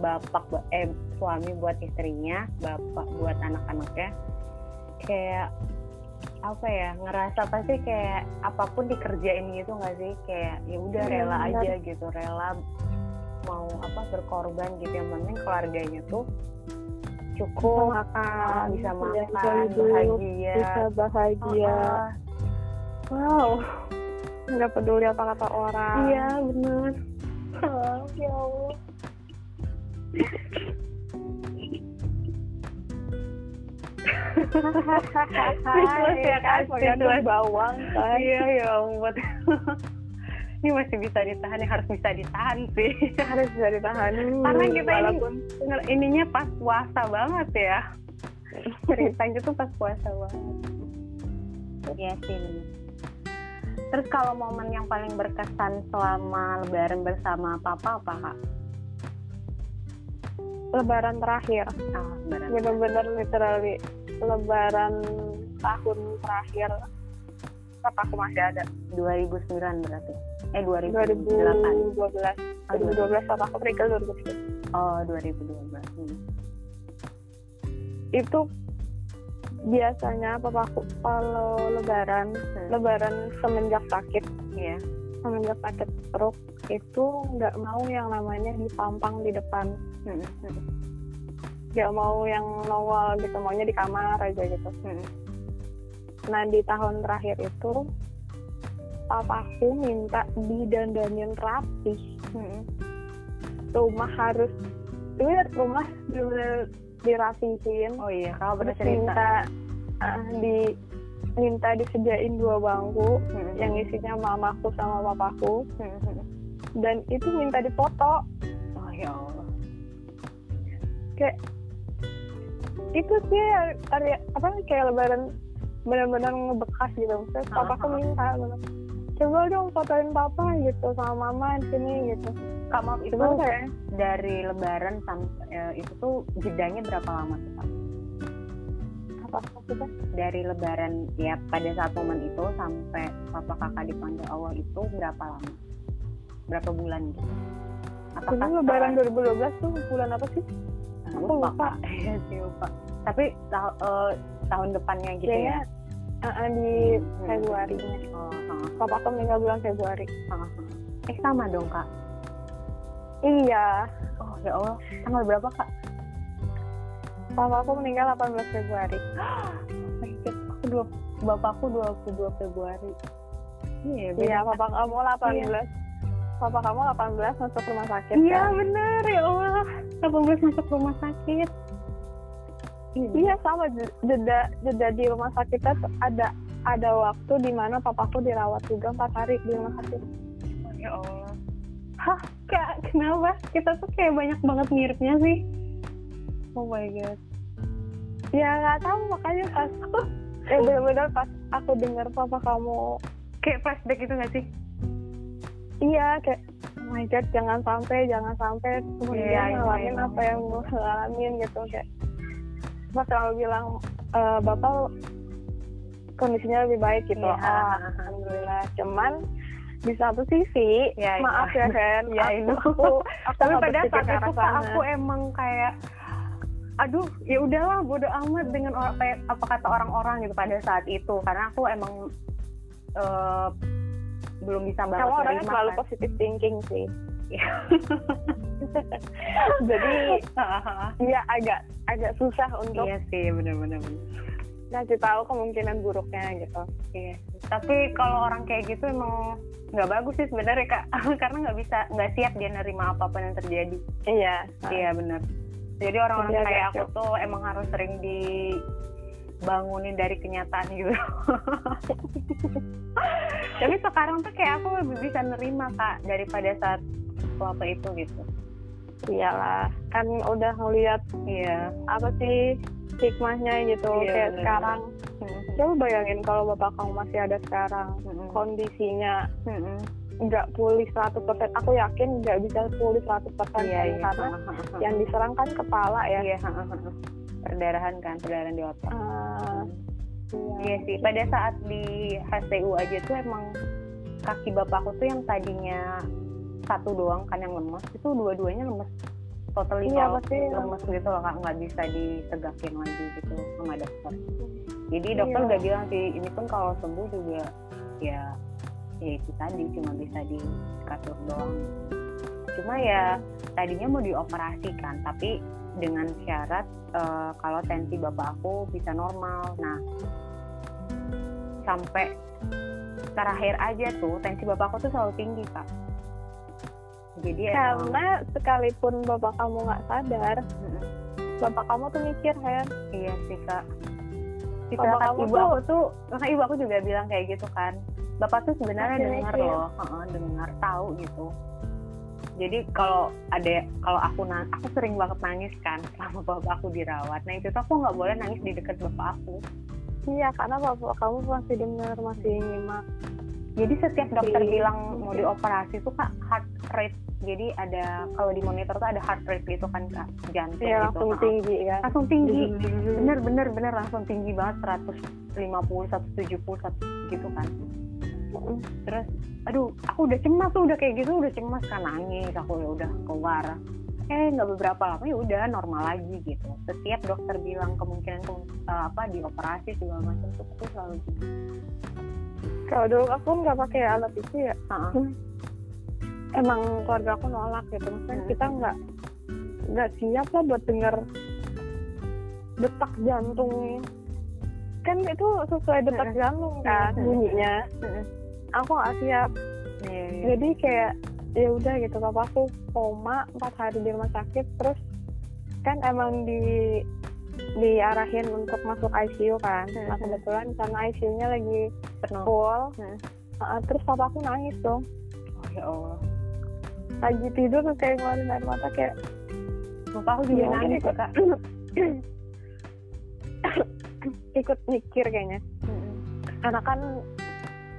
bapak, eh suami buat istrinya, bapak buat anak-anaknya, kayak apa ya ngerasa pasti kayak apa pun dikerjain gitu nggak sih? Kayak ya udah Iya, rela benar. aja gitu rela mau apa berkorban gitu. Yang penting keluarganya tuh bisa cukup makan bisa makan hidup, bahagia. bisa bahagia. Ah, wow nggak peduli apa kata orang. Iya benar. Ya Allah. Speechless ya, speechless. bawang kan iya ya ampun. Ini masih bisa ditahan harus bisa ditahan sih. Harus bisa ditahan. Karena kita ini- walaupun ininya pas puasa banget ya. Ceritanya tuh pas puasa banget. Iya sih. Terus kalau momen yang paling berkesan selama lebaran bersama papa apa kak? Lebaran terakhir. Ah lebaran. Bener-bener literally lebaran tahun terakhir pas aku masih ada. 2009 berarti? Eh 2008 2012 Oh, 2012 pas aku perikil 2012 oh 2012 hmm. itu biasanya papaku kalau lebaran Hmm. lebaran semenjak sakit iya semenjak sakit stroke itu nggak mau yang namanya dipampang di depan Hmm, hmm, nggak mau yang nongol gitu maunya di kamar aja gitu hmm. nah di tahun terakhir itu papaku minta didandanin rapi Hmm. rumah harus itu rumah bener dirapihin. Oh iya kalau bercerita minta uh, di minta disediain dua bangku Hmm. yang isinya mamaku sama papaku. Hmm, hmm. dan itu minta difoto oh ya Allah. Kayak itu sih karya apa kayak lebaran benar-benar ngebekas gitu. Maksudnya papaku minta bener. coba dong fotoin papa gitu sama mama di sini gitu kak maaf itu Cuman kayak dari lebaran sampai eh, itu tuh jedanya berapa lama tuh kak? Apa maksudnya? Dari lebaran ya pada saat momen itu sampai papa kakak dipanggil Allah itu berapa lama? Berapa bulan gitu? Dulu lebaran 2012 tuh bulan apa sih? Ah, aku lupa lupa. Iya sih lupa. Tapi ta- eh, tahun depannya gitu kayaknya ya uh, uh, di Hmm. Februarinya oh, ah, papaku meninggal bulan Februari. Ah, ah. eh sama dong kak iya. Oh ya Allah. Tanggal berapa kak? Papaku meninggal 18 Februari. Oh aku dua bapakku 22 Februari. Iya beda. iya papa kamu 18 papa kamu 18 masuk rumah sakit Iya kan? benar ya Allah. 18 masuk rumah sakit. Iya sama. Jeda jeda di rumah sakit itu ada ada waktu di mana papaku dirawat juga empat hari di rumah sakit. ya Allah hah kak kenapa? Kita tuh kayak banyak banget miripnya sih. Oh my god. Ya nggak tahu makanya pas ya benar-benar pas aku dengar papa kamu kayak flashback itu gak sih? Iya kayak oh my god jangan sampai jangan sampai kemudian Iya, iya, ngalamin iya. apa yang gue ngalamin gitu kayak. Pas kamu bilang e, bapak kondisinya lebih baik gitu. Iya. ah alhamdulillah. Cuman di satu sisi Iya, iya. maaf ya Ren Iya, aku, itu. aku, aku tapi pada saat itu aku emang kayak aduh ya udahlah bodo amat dengan orang kayak apa kata orang-orang gitu pada saat itu karena aku emang eh, belum bisa banget kamu orangnya menerima selalu kan. positive thinking sih jadi ya agak agak susah untuk iya sih benar-benar ngasih tahu kemungkinan buruknya gitu Iya. Tapi kalau orang kayak gitu emang nggak bagus sih sebenarnya kak, karena nggak bisa nggak siap dia nerima apa pun yang terjadi. iya Iya benar. Jadi orang-orang Iya, kayak agak aku tuh emang harus sering dibangunin dari kenyataan gitu. Tapi sekarang tuh kayak aku lebih bisa nerima kak daripada saat waktu itu gitu. iyalah kan udah ngeliat Iya. apa sih hikmahnya gitu Iya, kayak bener. sekarang coba bayangin kalau bapak kamu masih ada sekarang Mm-mm. kondisinya nggak pulih 100% aku yakin nggak bisa pulih 100% Iya iya. karena Ha-ha-ha. yang diserang kan kepala ya Iya. ha-ha-ha. Perdarahan kan, perdarahan di otak. Ah, Iya sih, pada saat di HCU aja tuh emang kaki bapakku tuh yang tadinya satu doang kan yang lemes, itu dua-duanya lemes. Totally Iya, pasti. lemes gitu loh, nggak bisa ditegakin lagi gitu sama dokter. Jadi dokter Iya. udah bilang sih, ini pun kalau sembuh juga ya ya itu tadi cuma bisa di kasur doang. Cuma ya tadinya mau dioperasi kan, tapi dengan syarat eh, kalau tensi bapak aku bisa normal. Nah, sampai terakhir aja tuh tensi bapak aku tuh selalu tinggi kak. Jadi emang- karena sekalipun bapak kamu nggak sadar Mm-mm. bapak kamu tuh mikir kan iya sih kak. Di Bapak kamu ibu tuh- aku tuh, makanya ibu aku juga bilang kayak gitu kan. Bapak tuh sebenarnya dengar loh, Heeh, dengar tahu gitu. Jadi kalau ada kalau aku nang, aku sering banget nangis kan selama bapak aku dirawat. Nah itu tuh aku nggak boleh nangis di dekat bapak aku. iya karena bapak kamu masih dengar masih nyimak Jadi setiap dokter Oke. bilang mau dioperasi tuh kak heart rate. Jadi ada kalau di monitor tuh ada heart rate gitu kan kak jantung ya gitu. langsung Ha-ha. tinggi kan Langsung tinggi. Bener bener bener langsung tinggi banget 150, 170, 100 gitu kan. Terus aduh aku udah cemas tuh udah kayak gitu udah cemas kan nangis aku ya udah keluar. Eh nggak beberapa lama ya udah normal lagi gitu. Setiap dokter bilang kemungkinan ke- eh, apa dioperasi segala macam tuh aku selalu gitu. Kalau dulu aku nggak pakai alat itu ya. Ha-ha. emang keluarga aku nolak gitu. Maksudnya Hmm. kita nggak nggak siap lah buat dengar detak jantung. Kan itu sesuai detak Hmm. jantung kan. Hmm. bunyinya. Aku nggak siap. Iya, iya. jadi kayak ya udah gitu. Papaku koma empat hari di rumah sakit. Terus kan emang di diarahin untuk masuk ICU kan. Nah kebetulan karena ICU-nya lagi full Hmm. uh, terus papa aku nangis dong. Oh ya Allah. Lagi tidur tuh kayak ngeluarin air mata kayak bapak aku juga Ya, nangis ikut, kak. Ikut mikir kayaknya. Karena kan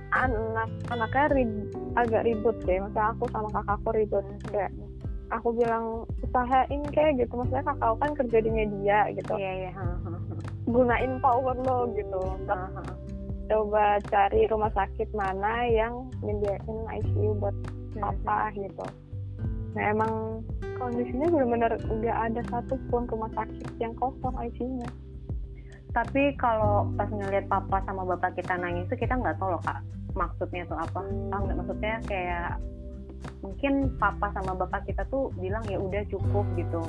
anak anaknya rib- agak ribut deh maksudnya aku sama kakakku ribut. Kayak aku bilang usahain kayak gitu. Maksudnya kakak aku kan kerja di media gitu. Iya iya. Ha, ha, ha. gunain power lo gitu. Ha, ha. Coba cari rumah sakit mana yang menyediain ICU buat papa gitu. Nah emang kondisinya benar-benar nggak ada satupun rumah sakit yang kosong ICU-nya tapi kalau pas ngeliat papa sama bapak kita nangis tuh kita nggak tahu loh kak maksudnya tuh apa. Paham nggak? Maksudnya kayak mungkin papa sama bapak kita tuh bilang ya udah cukup gitu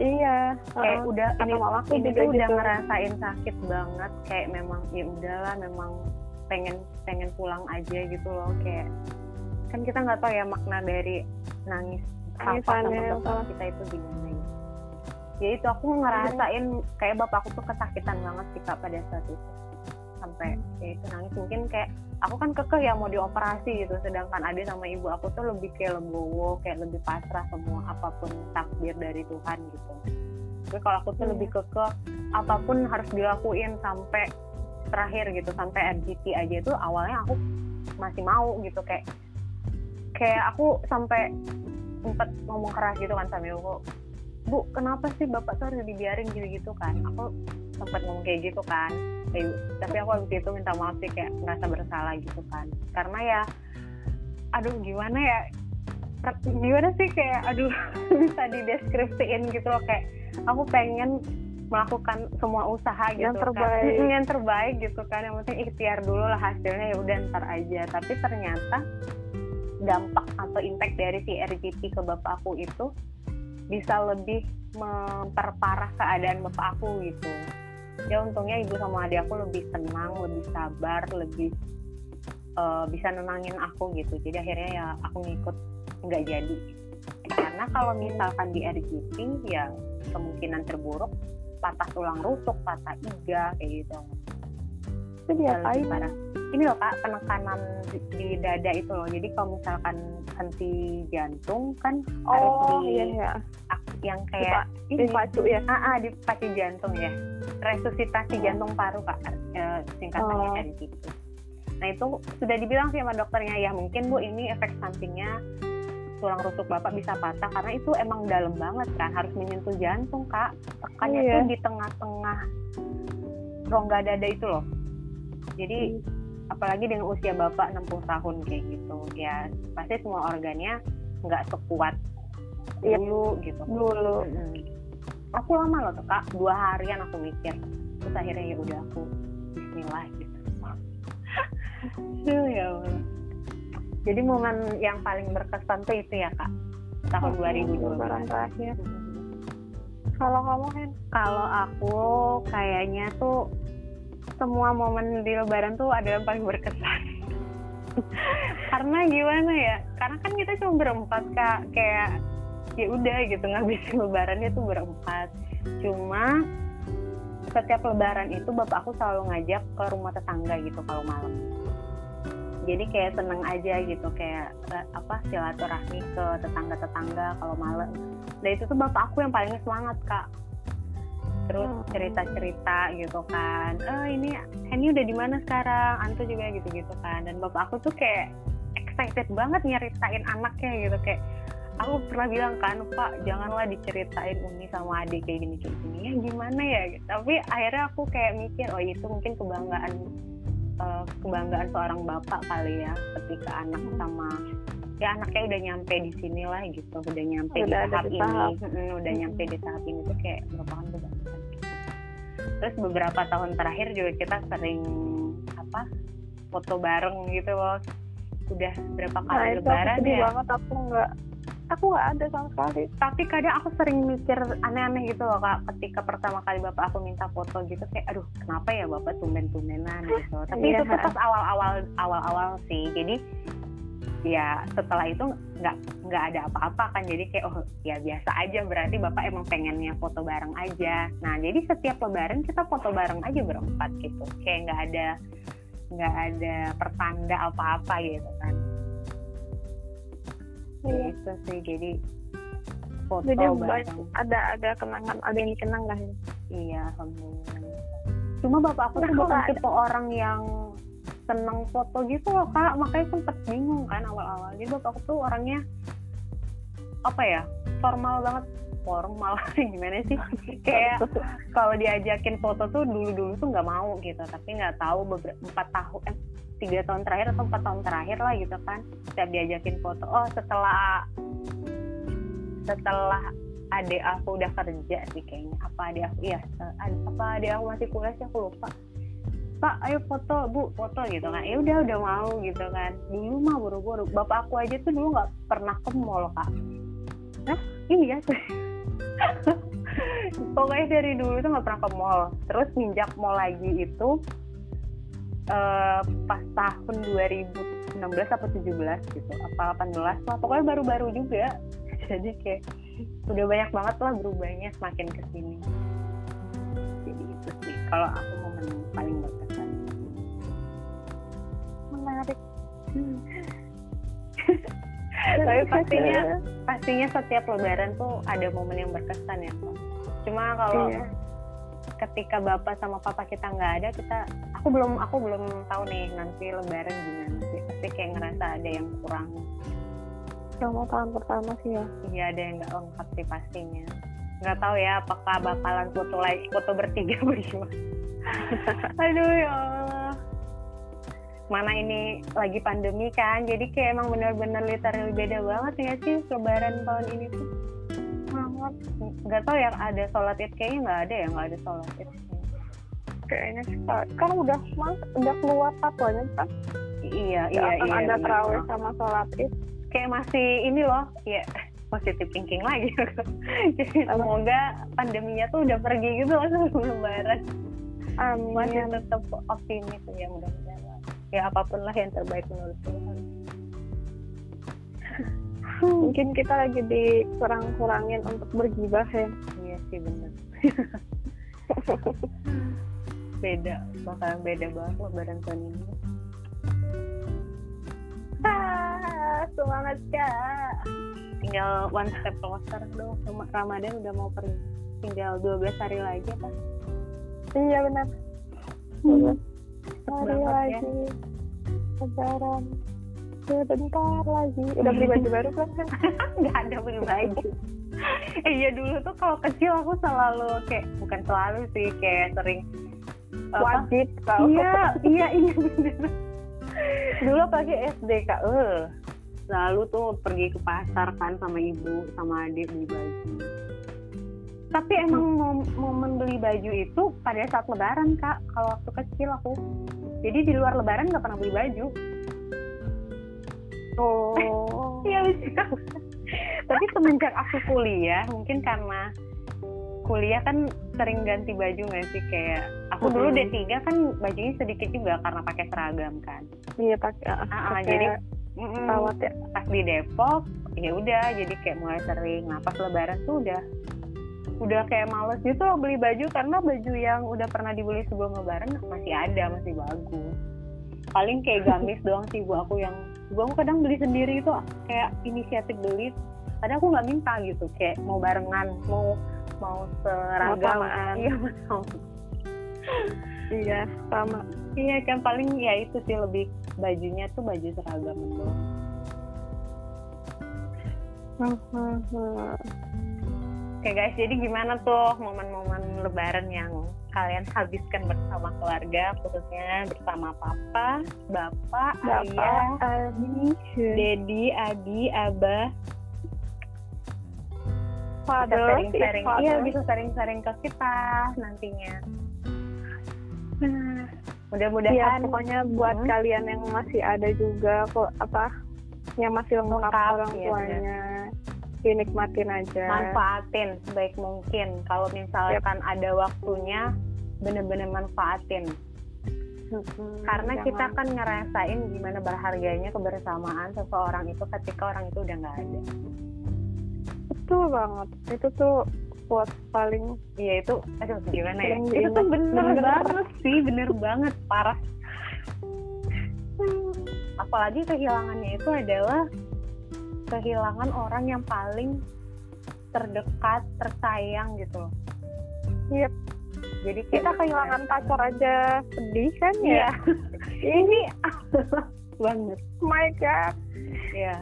iya kayak uh-uh. udah ini mamaku ini juga udah gitu. ngerasain sakit banget kayak memang ya udahlah memang pengen pengen pulang aja gitu loh kayak kan kita nggak tahu ya makna dari nangis papa sama Nangisannya, bapak apa. kita itu gimana gitu ya itu aku ngerasain kayak bapakku tuh kesakitan banget sih kak pada saat itu sampai ya itu nangis. Mungkin kayak aku kan kekeh ya mau dioperasi gitu. Sedangkan ade sama ibu aku tuh lebih kayak legowo kayak lebih pasrah semua apa pun takdir dari Tuhan gitu. Tapi kalau aku tuh Iya. lebih kekeh apa pun harus dilakuin sampai terakhir gitu sampai RGT aja itu awalnya aku masih mau gitu. Kayak kayak aku sampai sempat ngomong keras gitu kan sama ibu bu kenapa sih bapak tuh harus dibiarin gitu gitu kan? Aku sempat ngomong kayak gitu kan Eh, tapi aku habis itu minta maaf sih kayak ngerasa bersalah gitu kan. Karena ya aduh gimana ya? Gimana sih kayak aduh bisa dideskripsiin gitu loh. Kayak aku pengen melakukan semua usaha gitu Yang kan. terbaik. Mm, yang terbaik gitu kan. Yang penting ikhtiar dulu lah hasilnya ya udah ntar aja. Tapi ternyata dampak atau impact dari si RGP ke bapak aku itu bisa lebih memperparah keadaan bapak aku gitu ya untungnya ibu sama adik aku lebih tenang lebih sabar lebih eh, bisa nenangin aku gitu. Jadi akhirnya ya aku ngikut nggak jadi. Karena kalau misalkan di RGP ya kemungkinan terburuk patah tulang rusuk patah iga kayak gitu. Itu diapain ini loh kak penekanan di, di dada itu loh. Jadi kalau misalkan henti jantung kan harus oh di iya iya yang kayak di pacu ya? Ah, ah, di pacu jantung ya. Resusitasi Oh. jantung paru kak. Eh, singkatannya Oh. dari situ nah itu sudah dibilang sih sama dokternya ya mungkin bu ini efek sampingnya tulang rusuk bapak bisa patah karena itu emang dalam banget kan. Harus menyentuh jantung kak. Tekannya Iya. tuh di tengah-tengah rongga dada itu loh. Jadi apalagi dengan usia bapak 60 tahun kayak gitu ya pasti semua organnya nggak sekuat Iya. dulu gitu. dulu. Mm-mm. aku lama loh tuh kak. Dua harian aku mikir. Terus akhirnya ya udah aku Bismillah gitu. Aduh, ya Allah. jadi momen yang paling berkesan tuh itu ya kak. Tahun 2012 lebaran terakhir. Kalau kamu Hen? Kalau aku kayaknya tuh semua momen di lebaran tuh ada yang paling berkesan. Karena gimana ya? Karena kan kita cuma berempat kak. Kayak ya udah gitu ngabisin lebarannya tuh berempat. Cuma setiap lebaran itu bapak aku selalu ngajak ke rumah tetangga gitu kalau malam. Jadi kayak seneng aja gitu kayak eh, apa silaturahmi ke tetangga-tetangga kalau malam. Dan itu tuh bapak aku yang paling semangat kak. Terus Hmm. cerita-cerita gitu kan eh ini Henny udah di mana sekarang? Anto juga gitu-gitu kan. Dan bapak aku tuh kayak excited banget nyeritain anaknya gitu kayak aku pernah bilang kan Pak janganlah diceritain Umi sama adik kayak gini kayak gini. Ya gimana ya? Gitu. tapi akhirnya aku kayak mikir oh itu mungkin kebanggaan eh, kebanggaan seorang bapak kali ya ketika anak sama ya anaknya udah nyampe di sini lah gitu udah nyampe Udah di tahap di ini. tahap. Mm-mm, udah nyampe di tahap ini tuh kayak merupakan kebanggaan terus beberapa tahun terakhir juga kita sering apa foto bareng gitu loh udah berapa nah kali itu aku lebaran ya? banget aku nggak aku nggak ada sama sekali. Tapi kadang aku sering mikir aneh-aneh gitu loh kak. Ketika pertama kali bapak aku minta foto gitu kayak aduh kenapa ya bapak tumben-tumbenan? gitu. Tapi Iya. itu pas awal-awal awal-awal sih. Jadi ya setelah itu nggak nggak ada apa-apa kan. Jadi kayak oh ya biasa aja. Berarti bapak emang pengennya foto bareng aja. Nah jadi setiap lebaran kita foto bareng aja berempat gitu. Kayak nggak ada nggak ada pertanda apa-apa gitu kan Iya. itu sih jadi foto Jadi banyak, ada ada kenangan, ada yang dikenang lah ya. iya alhamdulillah. Cuma bapak aku tuh Nah, bukan kalau ada- tipe orang yang seneng foto gitu loh kak. Makanya sempet bingung kan awal-awal. Jadi bapak aku tuh orangnya apa ya formal banget. Formal gimana sih? Kayak kalau diajakin foto tuh dulu-dulu tuh nggak mau gitu. Tapi nggak tahu beberapa empat tahun eh, tiga tahun terakhir atau empat tahun terakhir lah gitu kan. Setiap diajakin foto oh setelah setelah adik aku udah kerja sih kayaknya. Apa adik aku iya eh, apa adik aku masih kuliah sih aku lupa. Pak ayo foto bu foto gitu kan. Ya udah udah mau gitu kan. Dulu mah buru-buru. Bapak aku aja tuh dulu nggak pernah ke mall kak. Hah? iya. Pokoknya dari dulu tuh nggak pernah ke mall. Terus minjak mall lagi itu eh, pas tahun 2016 atau 17 gitu apa 18 lah pokoknya baru-baru juga. Jadi kayak udah banyak banget lah berubahnya semakin ke sini jadi itu sih kalau aku momen paling berkesan. Menarik. tapi pastinya pastinya setiap lebaran tuh ada momen yang berkesan ya cuma kalau Iya. Ketika bapak sama papa kita nggak ada kita aku belum aku belum tahu nih nanti lebaran gimana sih. Pasti kayak ngerasa ada yang kurang. Selama tahun pertama sih ya. iya ada yang nggak lengkap sih pastinya. Nggak tahu ya apakah bakalan foto lagi foto bertiga berdua aduh ya Allah. Mana ini lagi pandemi kan jadi kayak emang benar-benar literally beda banget ya sih lebaran tahun ini tuh Banget. nggak tahu ya ada sholat id kayaknya nggak ada ya nggak ada sholat id Kayaknya. Kan udah mas, udah keluar fatwanya kan. iya Iya, iya iya ada terawih sama sholat id. kayak masih ini loh ya positif thinking lagi Jadi semoga pandeminya tuh udah pergi gitu loh sebelum lebaran masih Amin. tetap optimis ya mudah-mudahan ya apa pun lah yang terbaik menurut Tuhan Mungkin kita lagi dikurang-kurangin untuk bergibah ya. iya sih benar beda bakalan beda banget lebaran tahun ini Ah, semangat kak. tinggal one step closer dong Ram- Ramadan udah mau pergi tinggal 12 hari lagi kan Iya benar. Hmm. Hari banget ya. lagi. Lebaran. Sebentar lagi. Udah beli baju baru kan? nggak ada beli baju. Eh, iya dulu tuh kalau kecil aku selalu kayak bukan selalu sih kayak sering Wajib. Tau. iya iya iya bener. Dulu apalagi SD kak. Eh lalu tuh pergi ke pasar kan sama ibu sama adik beli baju. Tapi emang mom- momen beli baju itu pada saat lebaran kak. Kalau waktu kecil aku. Jadi di luar lebaran nggak pernah beli baju Oh. Iya bisa. Tapi semenjak aku kuliah, mungkin karena kuliah kan sering ganti baju nggak sih kayak aku dulu Mm-mm. D3 kan bajunya sedikit juga karena pakai seragam kan. Iya pakai. ah, pakai jadi pesawat ya. pas di Depok ya udah jadi kayak mulai sering. Nah pas Lebaran tuh udah udah kayak males gitu loh beli baju karena baju yang udah pernah dibeli sebelum Lebaran masih ada masih bagus. Paling kayak gamis doang sih ibu aku yang ibu aku kadang beli sendiri itu kayak inisiatif beli. Kadang aku nggak minta gitu kayak mau barengan mau mau seragam. Iya mau sama. Iya sama. Iya kan paling ya itu sih lebih bajunya tuh baju seragam doang. Oke guys, jadi gimana tuh momen-momen lebaran yang kalian habiskan bersama keluarga, khususnya bersama papa, bapak, ayah, Bapak, Adi, dedi, adi, abah, bisa father, sering-sering, father. iya bisa sering-sering ke kita nantinya. Nah, Iya, mudah-mudahan pokoknya buat Hmm. kalian yang masih ada juga kok apa yang masih lengkap Lengkap, orang iya, tuanya dinikmatin aja. manfaatin sebaik mungkin. Kalau misalkan ada waktunya, bener-bener manfaatin. karena Jangan. kita kan ngerasain gimana berharganya kebersamaan seseorang itu ketika orang itu udah nggak ada betul banget itu tuh buat paling Iya itu, aduh gimana ya? Itu tuh bener, Bener. banget sih, bener banget, parah. Apalagi kehilangannya itu adalah kehilangan orang yang paling terdekat, tersayang gitu loh. Iya. Jadi kita kehilangan pacar aja sedih kan ya Ini banget. my god Iya,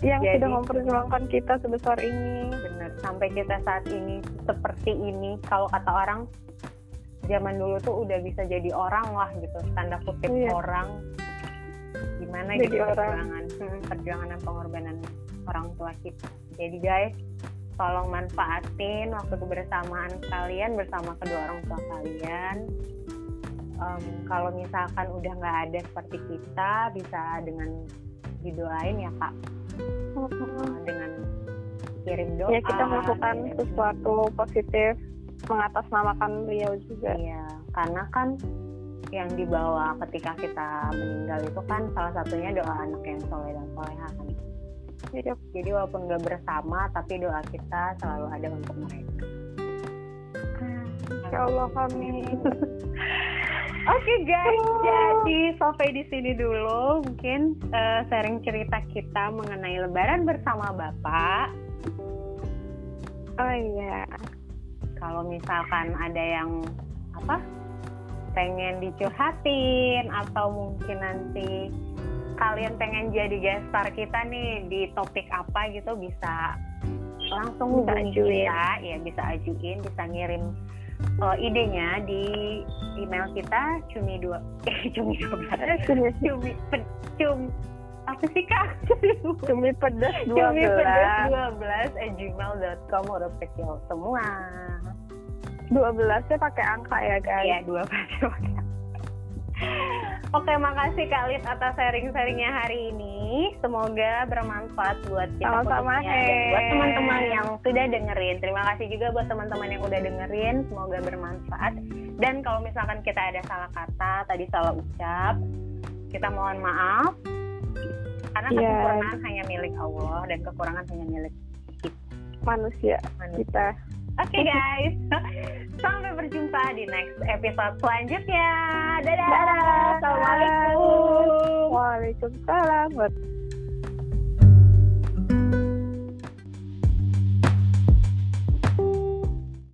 yang Jadi- sudah memperjuangkan kita sebesar ini bener. Sampai kita saat ini seperti ini, kalau kata orang zaman dulu tuh udah bisa jadi orang lah gitu, tanda kutip Iya. orang. Gimana Jadi gitu orang. perjuangan, hmm, perjuangan dan pengorbanan orang tua kita. Jadi guys, tolong manfaatin waktu kebersamaan kalian bersama kedua orang tua kalian. Em, kalau misalkan udah nggak ada seperti kita, bisa dengan didoain ya kak, Eh, dengan kirim doa. ya kita melakukan sesuatu positif mengatasnamakan beliau juga Iya, karena kan yang dibawa ketika kita meninggal itu kan salah satunya doa anak yang soleh dan soleha kan. Jadi walaupun nggak bersama, tapi doa kita selalu ada untuk mereka. ya Allah kami Oke guys, Oh. jadi sampai di sini dulu mungkin eh, sharing cerita kita mengenai Lebaran bersama Bapak. oh iya Kalau misalkan ada yang apa pengen dicurhatin atau mungkin nanti kalian pengen jadi guest star kita nih di topik apa gitu bisa langsung Bisa ajuin. kita ya bisa ajuin bisa ngirim uh, idenya di email kita cumi dua eh cumi dua belas. Cumi. Pe- cum apa sih kak? Cumi pedas dua cumi pedas belas. dua belas at gmail.com huruf kecil semua dua belasnya pakai angka ya guys Iya, dua pakai Oke, makasih Kak Lid atas sharing-sharingnya hari ini. Semoga bermanfaat buat kita khususnya dan buat teman-teman yang sudah dengerin. Terima kasih juga buat teman-teman yang udah dengerin. Semoga bermanfaat. Dan kalau misalkan kita ada salah kata, tadi salah ucap, kita mohon maaf. Karena Iya. kesempurnaan hanya milik Allah dan kekurangan hanya milik manusia manusia. kita Oke guys, sampai berjumpa di next episode selanjutnya. Dadah. Dadah. Assalamualaikum. Waalaikumsalam